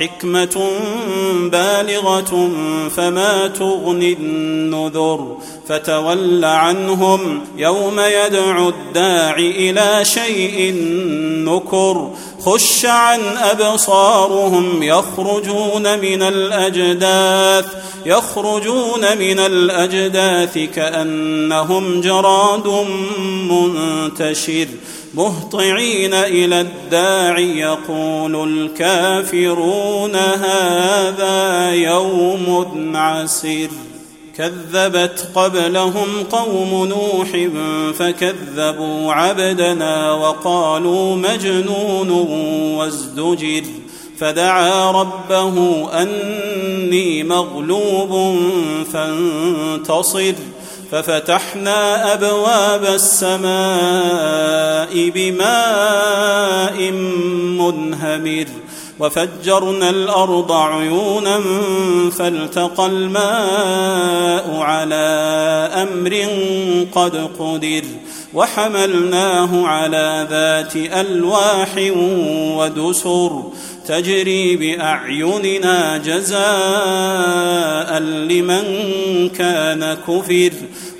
حكمة بالغة فما تغني النذر فتول عنهم يوم يدعو الداع إلى شيء نكر خش عن أبصارهم يخرجون من الأجداث يخرجون من الأجداث كأنهم جراد منتشر مهطعين إلى الداع يقول الكافرون هذا يوم عسر كذبت قبلهم قوم نوح فكذبوا عبدنا وقالوا مجنون وازدجر. فدعا ربه أني مغلوب فانتصر. ففتحنا أبواب السماء بماء منهمر وفجرنا الأرض عيونا فالتقى الماء على أمر قد قدر وحملناه على ذات ألواح ودسر تجري بأعيننا جزاء لمن كان كفر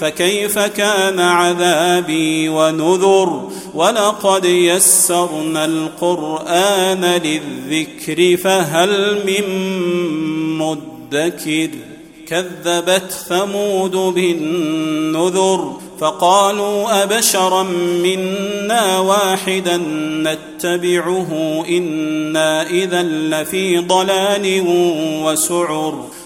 فكيف كان عذابي ونذر ولقد يسرنا القرآن للذكر فهل من مدكر كذبت ثمود بالنذر فقالوا أبشرا منا واحدا نتبعه إنا إذا لفي ضلال وسعر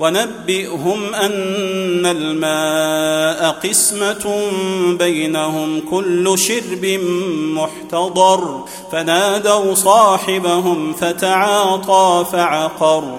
ونبئهم أن الماء قسمة بينهم كل شرب محتضر. فنادوا صاحبهم فتعاطى فعقر.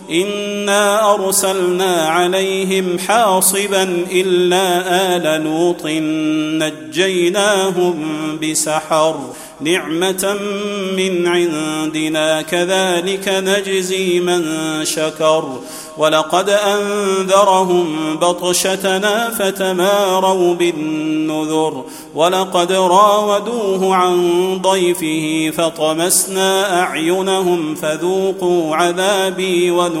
انا ارسلنا عليهم حاصبا الا ال لوط نجيناهم بسحر نعمه من عندنا كذلك نجزي من شكر ولقد انذرهم بطشتنا فتماروا بالنذر ولقد راودوه عن ضيفه فطمسنا اعينهم فذوقوا عذابي ونذر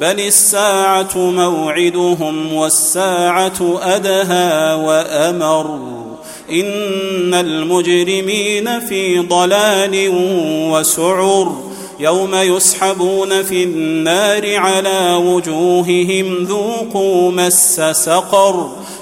بل الساعة موعدهم والساعة أدهى وأمر. إن المجرمين في ضلال وسعر. يوم يسحبون في النار على وجوههم ذوقوا مس سقر.